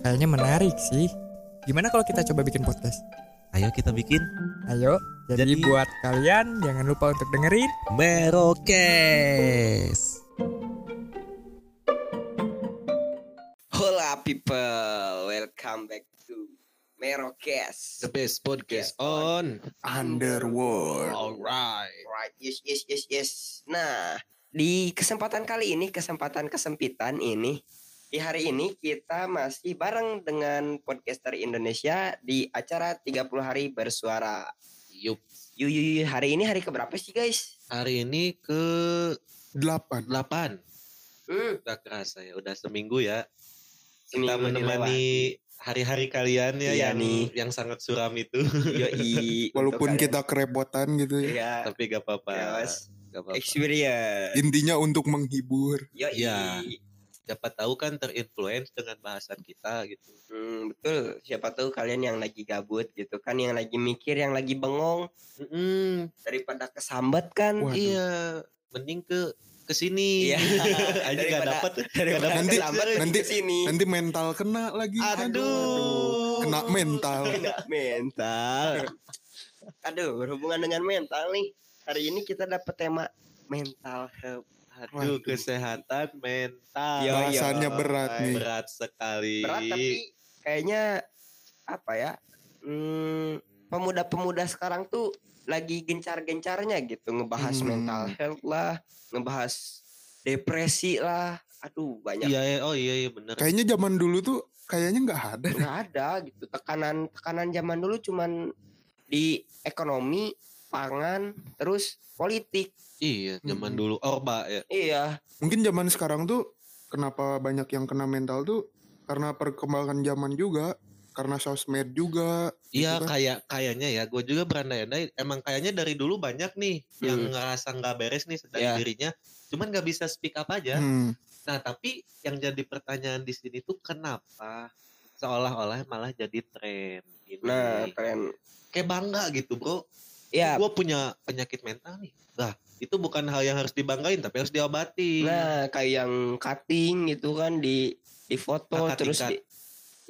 Kayaknya menarik sih Gimana kalau kita coba bikin podcast? Ayo kita bikin Ayo Jadi, Jadi- buat kalian jangan lupa untuk dengerin Merokes. Hola people, welcome back to Merokes. The best podcast Yes, on Underworld Alright Right, yes, yes, yes, yes. Nah, di kesempatan kali ini, kesempatan kesempitan ini, di hari ini kita masih bareng dengan podcaster Indonesia di acara 30 hari bersuara. Yup Yu, yu, yu, hari ini hari keberapa sih guys? Hari ini ke Delapan 8 Hmm, Udah kerasa ya Udah seminggu ya Seminggu Kita menemani hari-hari kalian ya Iya yang, nih. yang sangat suram itu yoi. Walaupun Untuk kita kerepotan gitu ya. kalian. ya, Tapi gak apa-apa ya. Gak apa-apa experience. Intinya untuk menghibur. Yoi. Iya. Siapa tahu kan terinfluence dengan bahasan kita gitu Hmm, betul. Siapa tahu kalian yang lagi gabut gitu kan, yang lagi mikir, yang lagi bengong Mm-mm. daripada kesambat kan. Waduh. Iya Mending ke ke sini Iya. Aja gak Daripada Nanti- nanti- ke sini. Nanti mental kena lagi. Aduh. Kena mental. Kena mental. Aduh, berhubungan dengan mental nih. Hari ini kita dapat tema mental health. Aduh kesehatan mental Yo, yo. Bahasannya berat nih. berat sekali. Berat tapi kayaknya apa ya? Hmm, pemuda-pemuda sekarang tuh lagi gencar-gencarnya gitu ngebahas Hmm. mental health lah, ngebahas depresi lah. Aduh, banyak Iya, iya, oh iya iya bener. Kayaknya zaman dulu tuh kayaknya nggak ada. nggak ada gitu tekanan tekanan zaman dulu cuman di ekonomi pangan terus politik Iya, zaman Mm-mm. dulu orba ya. iya Mungkin zaman sekarang tuh kenapa banyak yang kena mental tuh karena perkembangan zaman juga, karena sosmed juga. Iya, gitu kan. kayak kayaknya ya. Gue juga berandai-andai. Emang kayaknya dari dulu banyak nih yang Hmm. ngerasa nggak beres nih dari Iya. dirinya. Cuman nggak bisa speak up aja. Hmm. Nah, tapi yang jadi pertanyaan di sini tuh kenapa seolah-olah malah jadi tren ini. nah keren Kayak bangga gitu, Bro. Ya Gue punya penyakit mental nih. Nah, itu bukan hal yang harus dibanggain tapi harus diobati. nah kayak yang cutting gitu kan di di foto Kakak terus tingkat. di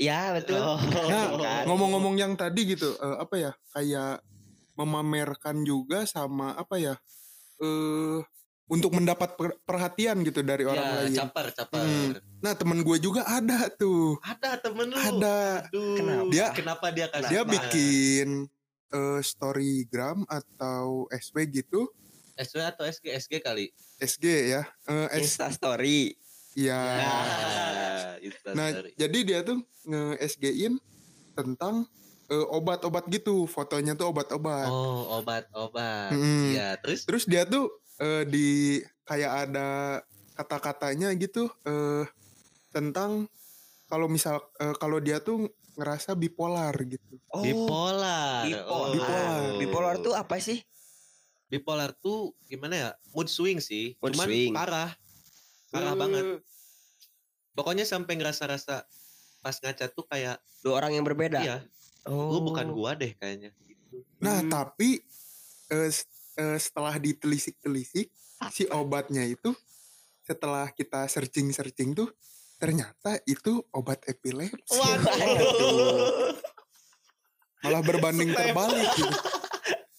ya betul Oh. Nah, ngomong-ngomong yang tadi gitu, eh, apa ya? Kayak memamerkan juga sama apa ya? Eh untuk mendapat per- perhatian gitu dari orang ya, lain. caper, caper. Hmm. Nah, temen gue juga ada tuh. Ada temen lu. Ada. Aduh. Kenapa? Dia- kenapa dia kasih Dia Kenapa? bikin eh, storygram atau SW gitu, SW atau SG SG kali. SG ya. Eh, S Insta story ya. Nah, Insta Nah, story. jadi dia tuh nge-SG-in tentang eh, obat-obat gitu, fotonya tuh obat-obat. Oh, obat-obat. Mm-mm. Iya, terus Terus dia tuh eh, di kayak ada kata-katanya gitu eh tentang kalau misal eh, kalau dia tuh ngerasa bipolar gitu. oh bipolar. bipolar. Bipolar. bipolar tuh apa sih bipolar tuh gimana ya? Mood swing sih. Mood Cuman swing. parah. Parah Hmm, banget. Pokoknya sampai ngerasa-rasa pas ngaca tuh kayak dua orang yang berbeda iya, oh lu bukan gua deh kayaknya gitu. Nah, Hmm. tapi s- eh, setelah ditelisik-telisik si obatnya itu setelah kita searching-searching tuh ternyata itu obat epilepsi. Waduh. Malah berbanding terbalik gitu.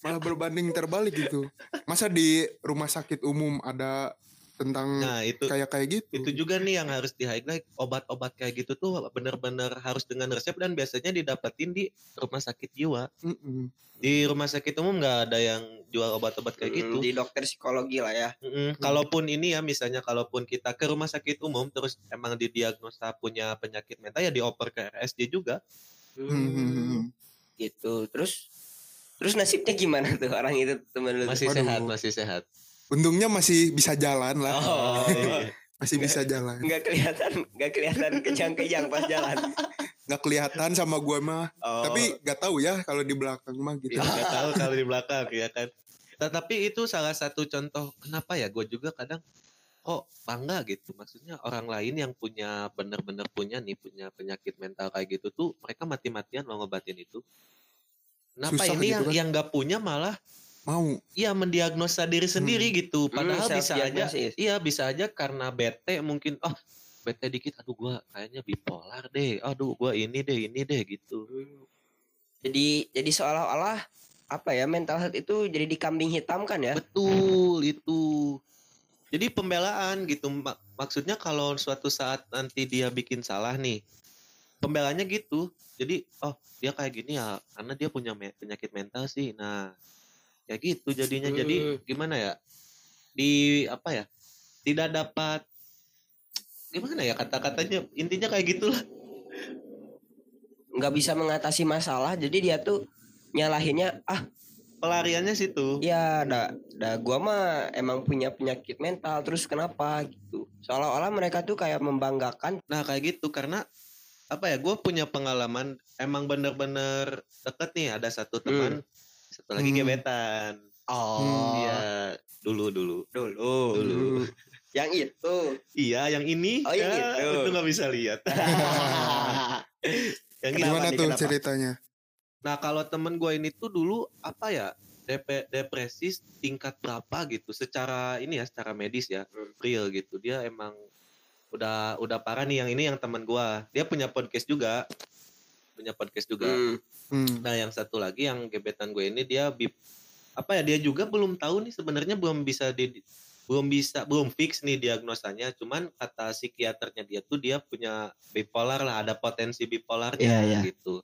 Malah berbanding terbalik gitu. Masa di rumah sakit umum ada tentang Nah, itu kayak kayak gitu. itu juga nih yang harus di highlight obat-obat kayak gitu tuh bener-bener harus dengan resep dan biasanya didapetin di rumah sakit jiwa Mm-mm. di rumah sakit umum nggak ada yang jual obat-obat kayak Hmm, gitu di dokter psikologi lah ya Mm-mm. kalaupun ini ya misalnya kalaupun kita ke rumah sakit umum terus emang didiagnosa punya penyakit mental ya dioper ke RSJ juga Hmm. gitu terus terus nasibnya gimana tuh orang itu temen lu masih Waduh. sehat masih sehat Untungnya masih bisa jalan lah. oh Masih bisa jalan. nggak kelihatan nggak kelihatan kejang-kejang pas jalan Nggak kelihatan sama gua mah. oh. Tapi nggak tahu ya kalau di belakang mah gitu. ya nggak tahu kalau di belakang ya kan tetapi itu salah satu contoh kenapa ya gue juga kadang kok bangga gitu maksudnya orang lain yang punya bener-bener punya nih punya penyakit mental kayak gitu tuh mereka mati-matian lo ngobatin itu kenapa Susah ini gitu yang kan. yang nggak punya malah Mau. Iya mendiagnosa diri sendiri gitu. Padahal Hmm, bisa aja, iya bisa aja karena bete mungkin, oh bete dikit, aduh gua kayaknya bipolar deh, aduh gua ini deh, ini deh gitu. jadi jadi seolah-olah apa ya mental health itu jadi dikambing hitamkan ya Betul itu. Jadi pembelaan gitu, Mak- maksudnya kalau suatu saat nanti dia bikin salah nih, pembelaannya gitu. Jadi, oh dia kayak gini ya, karena dia punya me- penyakit mental sih. Nah, kayak gitu jadinya. Jadi Hmm. gimana ya? Di apa ya? Tidak dapat gimana ya kata-katanya intinya kayak gitulah. nggak bisa mengatasi masalah jadi dia tuh nyalahinnya ah Pelariannya situ. ya dah dah gua mah emang punya penyakit mental terus kenapa gitu seolah-olah mereka tuh kayak membanggakan Nah kayak gitu karena apa ya? Gue punya pengalaman emang bener-bener deket nih ada satu teman, satu lagi Hmm. gebetan. oh Iya dulu dulu. dulu Dulu. yang itu Iya yang ini. Oh, yang ya, itu. Itu nggak bisa lihat. yang ini. Gimana nih, tuh kenapa? ceritanya? Nah kalau temen gue ini tuh dulu apa ya? DP, depresi tingkat berapa gitu secara ini ya secara medis ya Hmm. real gitu dia emang udah udah parah nih yang ini yang teman gue dia punya podcast juga punya podcast juga Hmm. Hmm. Nah, yang satu lagi yang gebetan gue ini dia bip apa ya dia juga belum tahu nih sebenarnya belum bisa di belum bisa belum fix nih diagnosanya cuman kata psikiaternya dia tuh dia punya bipolar lah ada potensi bipolarnya Iya, iya. gitu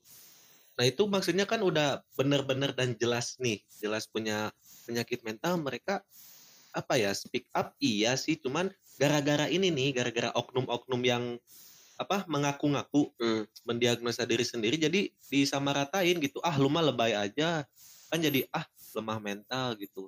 nah itu maksudnya kan udah bener-bener dan jelas nih jelas punya penyakit mental mereka apa ya speak up iya sih cuman gara-gara ini nih gara-gara oknum-oknum yang apa mengaku-ngaku Hmm. mendiagnosa diri sendiri jadi disamaratain gitu ah lu mah lebay aja kan jadi ah lemah mental gitu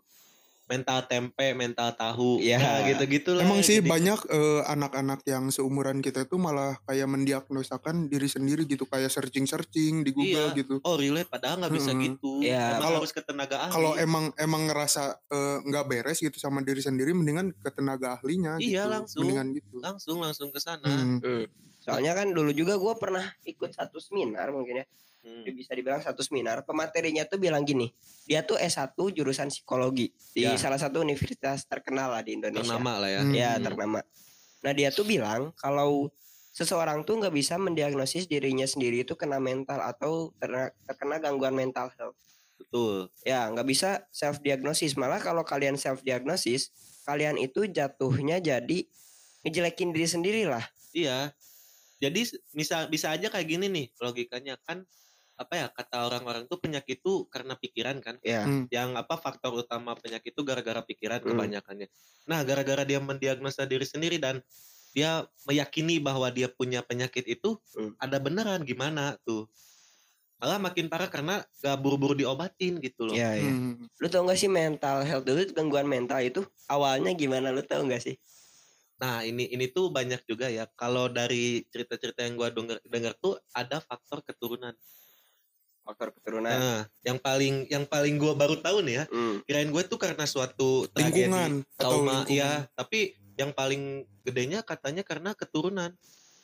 mental tempe mental tahu Iya. ya gitu gitu lah Emang sih Jadi- banyak eh, anak-anak yang seumuran kita itu malah kayak mendiagnosakan diri sendiri gitu kayak searching-searching di Google Iya. gitu. oh relate padahal nggak bisa Mm-mm. gitu Iya. Emang Kalau- harus ke tenaga ahli Kalau emang emang ngerasa eh, nggak beres gitu sama diri sendiri, mendingan ke tenaga ahlinya. Iya, gitu. langsung. Mendingan gitu. langsung langsung ke sana Hmm. Hmm. Soalnya kan dulu juga gua pernah ikut satu seminar mungkin ya. Hmm. bisa dibilang satu seminar. Pematerinya tuh bilang gini dia tuh S1 jurusan psikologi di Ya. salah satu universitas terkenal lah di Indonesia. Ternama lah ya. Hmm. ya ternama. Nah dia tuh bilang kalau seseorang tuh nggak bisa mendiagnosis dirinya sendiri itu kena mental atau terna- terkena gangguan mental health betul. Ya nggak bisa self diagnosis malah kalau kalian self diagnosis kalian itu jatuhnya jadi ngejelekin diri sendiri lah. Iya jadi bisa bisa aja kayak gini nih logikanya kan apa ya kata orang-orang tuh penyakit tuh karena pikiran kan ya Hmm. yang apa faktor utama penyakit itu gara-gara pikiran Hmm. kebanyakannya. Nah, gara-gara dia mendiagnosa diri sendiri dan dia meyakini bahwa dia punya penyakit itu Hmm. ada beneran gimana tuh. Malah makin parah karena gak buru-buru diobatin gitu loh. ya ya Hmm. lu tau gak sih mental health dulu gangguan mental itu awalnya gimana lu tau gak sih Nah, ini ini tuh banyak juga ya. Kalau dari cerita-cerita yang gua denger, denger tuh ada faktor keturunan. faktor keturunan Nah, yang paling yang paling gua baru tahu nih ya. Hmm. Kirain gue tuh karena suatu tragedi Lingkungan atau trauma lingkungan. ya tapi yang paling gedenya katanya karena keturunan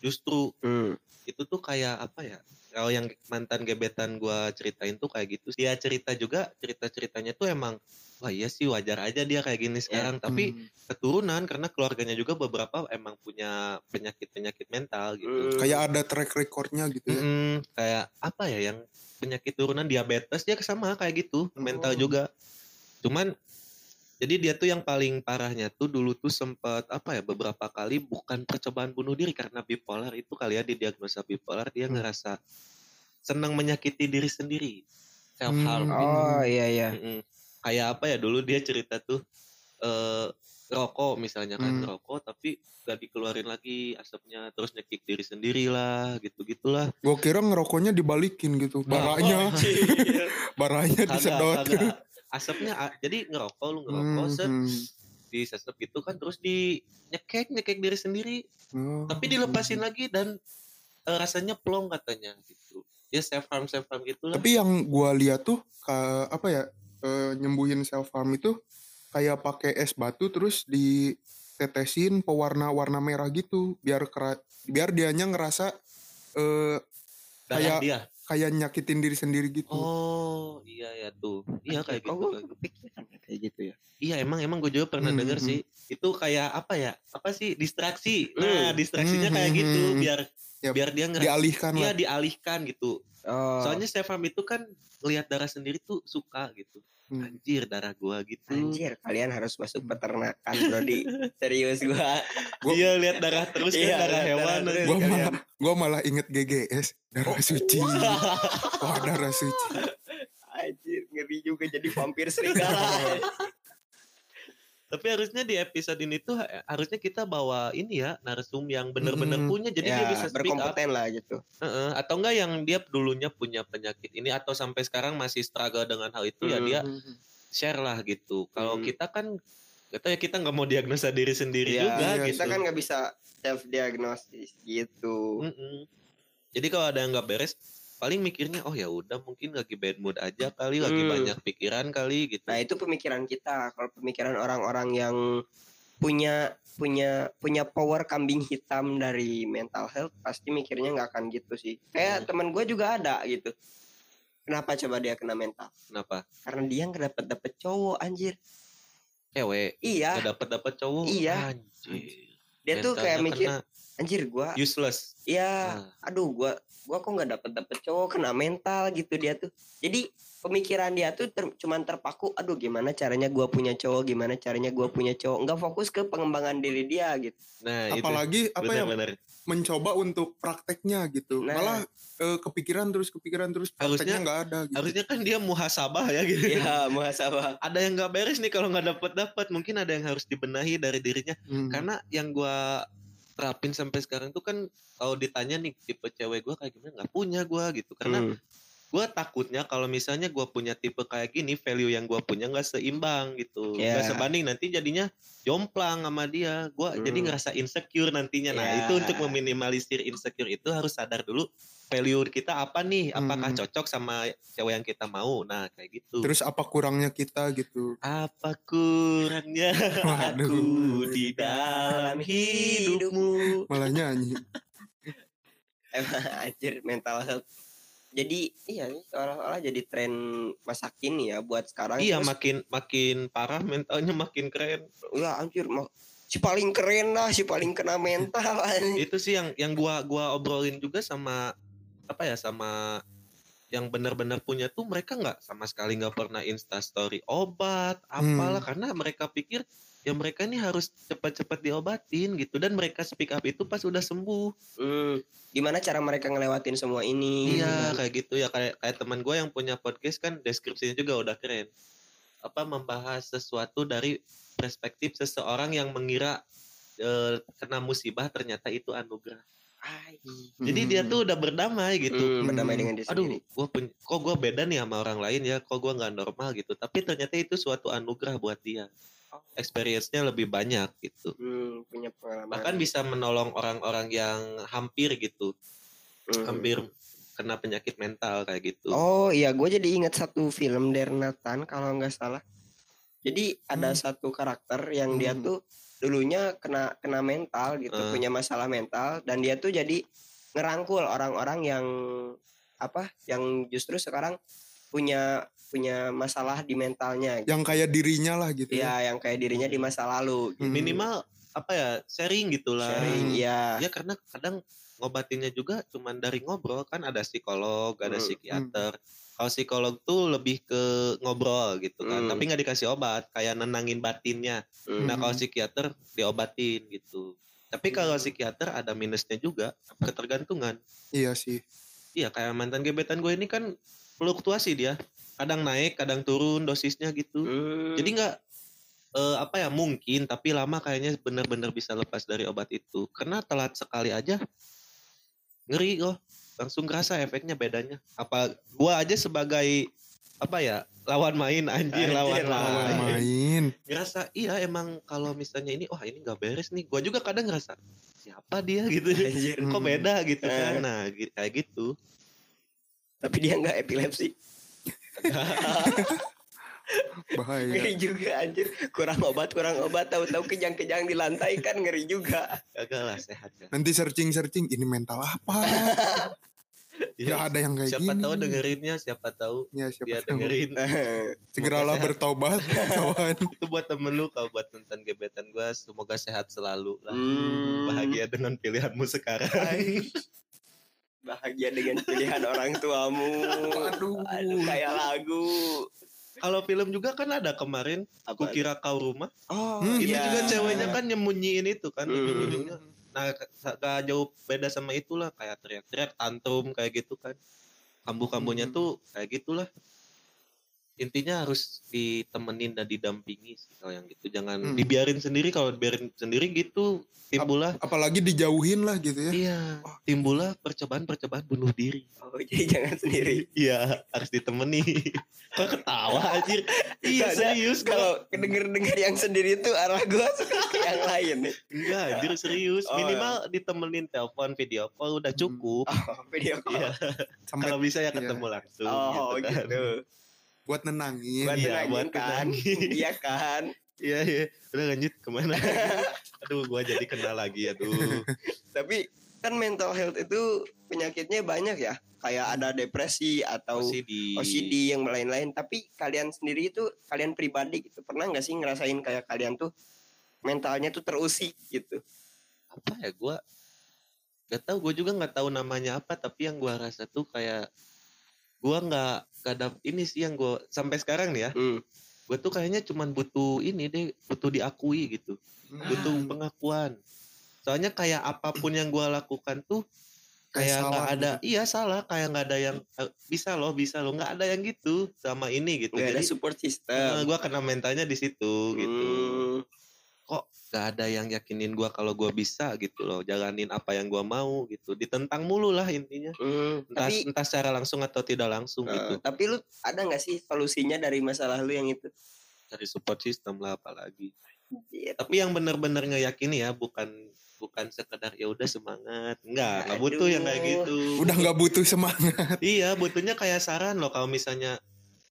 justru Hmm. itu tuh kayak apa ya kalau yang mantan gebetan gua ceritain tuh kayak gitu dia cerita juga cerita ceritanya tuh emang wah iya sih wajar aja dia kayak gini sekarang tapi Hmm. keturunan karena keluarganya juga beberapa emang punya penyakit penyakit mental gitu Hmm. kayak ada track recordnya gitu ya. Mm-mm, kayak apa ya yang penyakit turunan diabetes dia sama kayak gitu mental Oh. juga cuman Jadi dia tuh yang paling parahnya tuh dulu tuh sempat apa ya beberapa kali bukan percobaan bunuh diri karena bipolar itu kali ya didiagnosa bipolar dia Hmm. ngerasa senang menyakiti diri sendiri self harm. Hmm. Oh iya iya. Mm-mm. Kayak apa ya dulu dia cerita tuh eh rokok misalnya kan Hmm. rokok tapi gak dikeluarin lagi asapnya terus nyekik diri sendiri lah gitu gitulah Gue kira ngerokoknya dibalikin gitu. Baranya, baranya kagak disedot. kagak asapnya jadi ngerokok lu ngerokok set Hmm, disesep gitu kan terus di nyekek nyekek diri sendiri. Hmm. tapi dilepasin lagi dan eh, rasanya plong katanya gitu. Ya self harm self harm gitu lah. Tapi yang gua lihat tuh ka, apa ya eh, nyembuhin self harm itu kayak pakai es batu terus ditetesin pewarna warna merah gitu biar kera, biar dianya ngerasa Darah kayak- dia kayak nyakitin diri sendiri gitu. oh iya ya tuh iya kayak Oh, gitu gue kayak gitu. kepikiran kayak gitu ya. iya emang emang gue juga pernah Hmm, denger hmm. sih itu kayak apa ya apa sih distraksi Hmm. nah distraksinya Hmm, kayak hmm, gitu hmm. biar Ya, biar dia ngerasa Dialihkan Iya dialihkan gitu Oh. soalnya harm itu kan lihat darah sendiri tuh suka gitu Hmm. Anjir darah gua gitu Anjir, kalian harus masuk peternakan, Brodi. Serius gua. Gua- iya lihat darah terus kan Iya, darah hewan darah terus. Gua malah gua malah inget GGS darah suci. Oh. Wah darah suci. Anjir, ngeri juga jadi vampir serigala. Tapi harusnya di episode ini tuh ha- harusnya kita bawa ini ya narsum yang bener-bener Mm-mm. punya jadi ya, dia bisa speak up berkompeten lah gitu. Heeh, atau enggak yang dia dulunya punya penyakit ini atau sampai sekarang masih struggle dengan hal itu ya Hmm. dia share lah gitu. Kalau Hmm. kita kan kita ya kita nggak mau diagnosa diri sendiri Iya, juga iya, gitu. Kita kan nggak bisa self diagnosis gitu. Mm-mm. Jadi kalau ada yang nggak beres paling mikirnya oh ya udah mungkin lagi bad mood aja kali lagi Hmm. banyak pikiran kali gitu. Nah, itu pemikiran kita. Kalau pemikiran orang-orang yang punya punya punya power kambing hitam dari mental health pasti mikirnya nggak akan gitu sih. Kayak Hmm. teman gue juga ada gitu. Kenapa coba dia kena mental? Kenapa? Karena dia nggak dapet dapet cowok anjir. Cewek Iya, nggak dapat dapat cowok. Iya. Anjir. dia tuh kayak Mentalnya mikir, kena anjir gua, useless. ya, Ah. aduh gua, gua kok nggak dapet dapet cowok kena mental gitu dia tuh. Jadi pemikiran dia tuh ter- cuman terpaku, aduh gimana caranya gua punya cowok, gimana caranya gua punya cowok, nggak fokus ke pengembangan diri dia gitu. Nah, Apalagi apa ya benar-benar. mencoba untuk prakteknya gitu. Nah. Malah eh, kepikiran terus kepikiran terus prakteknya Harusnya- nggak ada gitu. Harusnya kan dia muhasabah ya gitu. Iya, muhasabah. Ada yang nggak beres nih kalau nggak dapat dapat, mungkin ada yang harus dibenahi dari dirinya. Hmm. Karena yang gua terapin sampai sekarang tuh kan kalau ditanya nih tipe cewek gua kayak gimana nggak punya gua gitu. Karena Hmm. Gua takutnya kalau misalnya gua punya tipe kayak gini, value yang gua punya nggak seimbang gitu, Ya. nggak sebanding nanti jadinya jomplang sama dia. Gua Hmm. jadi ngerasa insecure nantinya. Nah Ya. itu untuk meminimalisir insecure itu harus sadar dulu value kita apa nih, apakah Hmm. cocok sama cewek yang kita mau. Nah kayak gitu. Terus apa kurangnya kita gitu. Apa kurangnya Waduh. aku di dalam hidupmu? Malah nyanyi. Emang anjir mental health. Jadi iya nih seolah-olah jadi tren masa kini ya buat sekarang. Iya Terus, makin makin parah mentalnya makin keren. ya anjir mau si paling keren lah, si paling kena mental. Itu sih yang yang gua gua obrolin juga sama apa ya sama yang benar-benar punya tuh mereka nggak sama sekali nggak pernah insta story obat apalah karena mereka pikir ya mereka ini harus cepat-cepat diobatin gitu dan mereka speak up itu pas udah sembuh Hmm, gimana cara mereka ngelewatin semua ini? Iya kayak gitu ya kayak kayak teman gue yang punya podcast kan deskripsinya juga udah keren. Apa membahas sesuatu dari perspektif seseorang yang mengira eh, kena musibah ternyata itu anugerah. Ay, Jadi dia tuh udah berdamai gitu. hmm, berdamai dengan diri Aduh, sendiri. gua pun kok gue beda nih sama orang lain ya, kok gue nggak normal gitu. Tapi ternyata itu suatu anugerah buat dia. Experience-nya lebih banyak gitu. Hmm, punya pengalaman. Bahkan bisa menolong orang-orang yang hampir gitu, Hmm. hampir kena penyakit mental kayak gitu. Oh iya, gue jadi ingat satu film dari Nathan kalau nggak salah. Jadi ada Hmm. satu karakter yang dia Hmm. tuh dulunya kena kena mental gitu, Eh. punya masalah mental dan dia tuh jadi ngerangkul orang-orang yang apa, yang justru sekarang punya punya masalah di mentalnya. Gitu. Yang kayak dirinya lah gitu ya. Ya, yang kayak dirinya di masa lalu. Gitu. Hmm. minimal apa ya sharing gitulah Sharing, ya. ya karena kadang ngobatinnya juga cuman dari ngobrol kan ada psikolog ada Hmm. psikiater kalau psikolog tuh lebih ke ngobrol gitu kan Hmm. tapi nggak dikasih obat kayak nenangin batinnya Hmm. nah kalau psikiater diobatin gitu tapi kalau psikiater ada minusnya juga ketergantungan Iya sih. iya kayak mantan gebetan gue ini kan fluktuasi dia kadang naik kadang turun dosisnya gitu Hmm. jadi nggak eh, apa ya mungkin tapi lama kayaknya benar-benar bisa lepas dari obat itu karena telat sekali aja ngeri loh langsung kerasa efeknya bedanya apa gua aja sebagai apa ya lawan main anjir, Anjir, lawan lawan main Main. ngerasa iya emang kalau misalnya ini wah ini nggak beres nih gua juga kadang ngerasa siapa dia gitu Anjir. kok beda gitu kan Eh. nah gi- kayak gitu Tapi dia nggak epilepsi. Bahaya. Ngeri juga anjir. Kurang obat, kurang obat. Tahu-tahu kejang-kejang di lantai kan ngeri juga. kagak lah sehat kan Nanti searching-searching ini mental apa? Ya, Ya ada yang kayak siapa gini. tahu dengerinnya siapa tahu Ya siapa dia tahu. dengerin Segeralah bertobat kawan. itu buat temen lu kalau buat mantan gebetan gue semoga sehat selalu lah Hmm. bahagia dengan pilihanmu sekarang Bahagia dengan pilihan orang tuamu. Aduh. Aduh, kayak lagu. Kalau film juga kan ada kemarin aku Apa? kira kau rumah Oh, Hmm, itu iya. juga ceweknya kan nyembunyiin itu kan Hmm. nah gak, gak jauh beda sama itulah kayak teriak-teriak tantrum kayak gitu kan kambuh-kambuhnya Hmm. tuh kayak gitulah intinya harus ditemenin dan didampingi sih kalau yang gitu jangan Hmm. dibiarin sendiri kalau dibiarin sendiri gitu timbullah Apalagi dijauhin lah gitu ya. iya timbullah percobaan-percobaan bunuh diri Oh, jadi jangan sendiri. Iya, harus ditemani. Kok ketawa anjir? Iya serius kalau Kalau denger-denger yang sendiri tuh arah gua suka ke yang lain nih. enggak anjir serius. Oh, Minimal ditemenin telepon video call udah cukup. Oh, video call. Iya, kalau bisa ya iya. ketemu langsung Oh, gitu kan. gitu. Buat nenangin. Buat Iya, buat kan. Iya kan. Iya, iya. Udah lanjut ke mana? aduh, gua jadi kenal lagi aduh. Tapi kan mental health itu penyakitnya banyak ya. Kayak ada depresi atau OCD. OCD yang lain-lain. Tapi kalian sendiri itu kalian pribadi gitu pernah nggak sih ngerasain kayak kalian tuh mentalnya tuh terusik gitu? Apa ya gua Gak tahu, gue juga nggak tahu namanya apa, tapi yang gua rasa tuh kayak gua nggak gak ada ini sih yang gua sampai sekarang nih ya Hmm. gue tuh kayaknya cuman butuh ini deh butuh diakui gitu butuh Hmm. pengakuan soalnya kayak apa pun yang gue lakukan tuh kayak nggak ada gitu. iya salah kayak nggak ada yang eh, bisa loh bisa loh nggak ada yang gitu sama ini gitu ada jadi support system. gue kena mentalnya di situ gitu Hmm. Kok nggak ada yang yakinin gue kalau gue bisa gitu loh jalanin apa yang gue mau gitu. Ditentang mulu lah intinya. Hmm, entah tapi entah secara langsung atau tidak langsung eh, gitu tapi lu ada nggak sih solusinya dari masalah lu yang itu? dari support system lah apalagi. Iya. tapi yang benar-benar ngeyakini ya bukan bukan sekedar ya udah semangat. Enggak nggak butuh yang kayak gitu. Udah nggak butuh semangat. iya butuhnya kayak saran loh kalau misalnya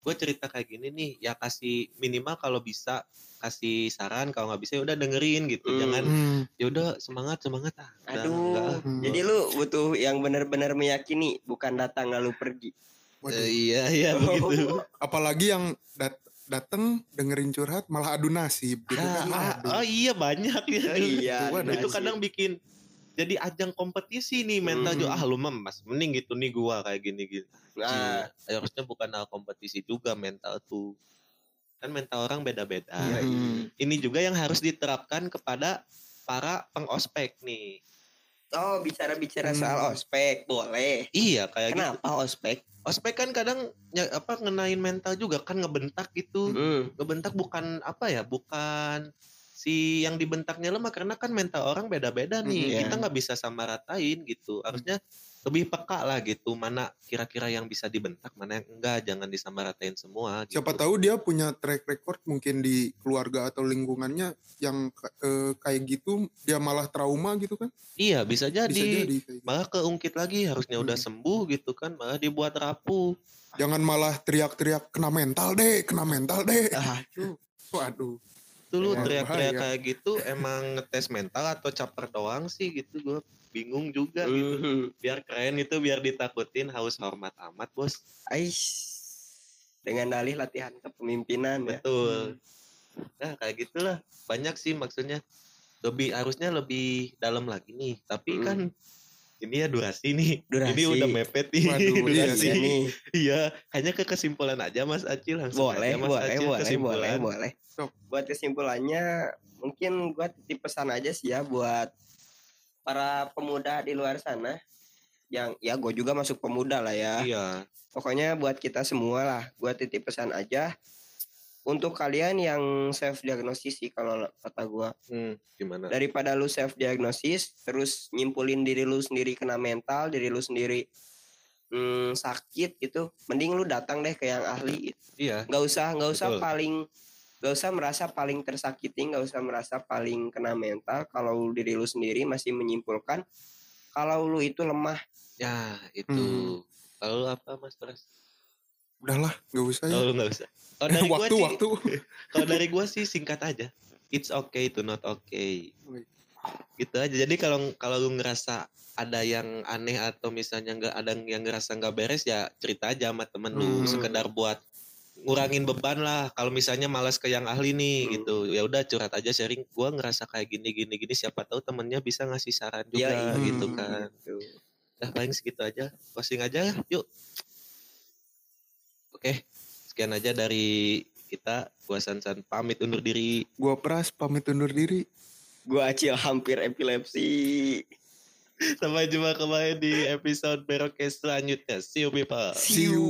gue cerita kayak gini nih ya kasih minimal kalau bisa kasih saran kalau nggak bisa ya udah dengerin gitu Hmm. jangan Hmm. ya udah semangat semangat ah Aduh, enggak. Hmm. jadi lu butuh yang benar-benar meyakini, bukan datang lalu pergi. Waduh. Eh, iya iya Oh. begitu Apalagi yang dat dateng dengerin curhat malah adu nasib gitu kan. Ah, oh iya banyak ya iya, Waduh, itu nasib. kadang bikin jadi ajang kompetisi nih mental Hmm. juga ah lu mas mending gitu nih gua kayak gini gini Nah, Nah, harusnya bukan hal kompetisi juga mental tuh. Kan mental orang beda-beda. Hmm. Ini juga yang harus diterapkan kepada para pengospek nih. oh bicara-bicara Hmm. soal ospek boleh. Iya, kayak gitu. Kenapa ospek? Ospek kan kadang ya, apa ngenain mental juga kan ngebentak gitu. Hmm. Ngebentak bukan apa ya? Bukan si yang dibentaknya lemah karena kan mental orang beda-beda nih. Hmm, iya. Kita nggak bisa sama ratain gitu. Harusnya lebih peka lah gitu mana kira-kira yang bisa dibentak mana yang enggak jangan disamaratain semua gitu. Siapa tahu dia punya track record mungkin di keluarga atau lingkungannya yang eh, kayak gitu dia malah trauma gitu kan. Iya bisa jadi. Bisa jadi gitu. Malah keungkit lagi harusnya udah Hmm. sembuh gitu kan malah dibuat rapuh. Jangan malah teriak-teriak kena mental deh, kena mental deh. Aduh. Waduh. Itu lu Emang teriak-teriak kayak gitu emang ngetes mental atau caper doang sih gitu gue bingung juga gitu. Biar keren itu biar ditakutin haus hormat amat bos. Ais. Dengan dalih latihan kepemimpinan ya. Betul. Nah kayak gitulah banyak sih maksudnya lebih harusnya lebih dalam lagi nih tapi Hmm. kan ini ya durasi nih. Durasi. Ini udah mepet nih. Waduh, iya durasi. sih. nih. Iya, hanya ke kesimpulan aja Mas Acil langsung Boleh, aja Mas boleh, Acil boleh, boleh, kesimpulan. boleh. Sok. Buat kesimpulannya, mungkin gua titip pesan aja sih ya buat para pemuda di luar sana. Yang ya gue juga masuk pemuda lah ya. Iya. Pokoknya buat kita semua lah, gua titip pesan aja. Untuk kalian yang self diagnosis sih kalau kata gua Hmm, gimana? daripada lu self diagnosis terus nyimpulin diri lu sendiri kena mental, diri lu sendiri hmm, sakit gitu, mending lu datang deh ke yang ahli Iya. nggak usah nggak usah Betul. paling nggak usah merasa paling tersakiti nggak usah merasa paling kena mental kalau diri lu sendiri masih menyimpulkan kalau lu itu lemah Ya, itu. Hmm. Kalau apa Mas Pras? Udahlah, nggak usah ya. Kalau nggak usah. Kalau dari gua waktu sih, waktu. kalau dari gua sih singkat aja. It's okay to not okay. Gitu aja. Jadi kalau kalau lu ngerasa ada yang aneh atau misalnya nggak ada yang ngerasa nggak beres ya cerita aja sama temen lu Hmm. sekedar buat ngurangin beban lah kalau misalnya malas ke yang ahli nih Hmm. gitu ya udah curhat aja sharing gua ngerasa kayak gini gini gini siapa tahu temennya bisa ngasih saran juga iya. gitu Hmm. kan Gitu. Nah, paling segitu aja. Closing aja ya. Yuk. Oke. Sekian aja dari kita. Gua Sansan pamit undur diri. Gua Pras pamit undur diri. gua acil hampir epilepsi Sampai jumpa kembali di episode Berokes selanjutnya. See you people. see you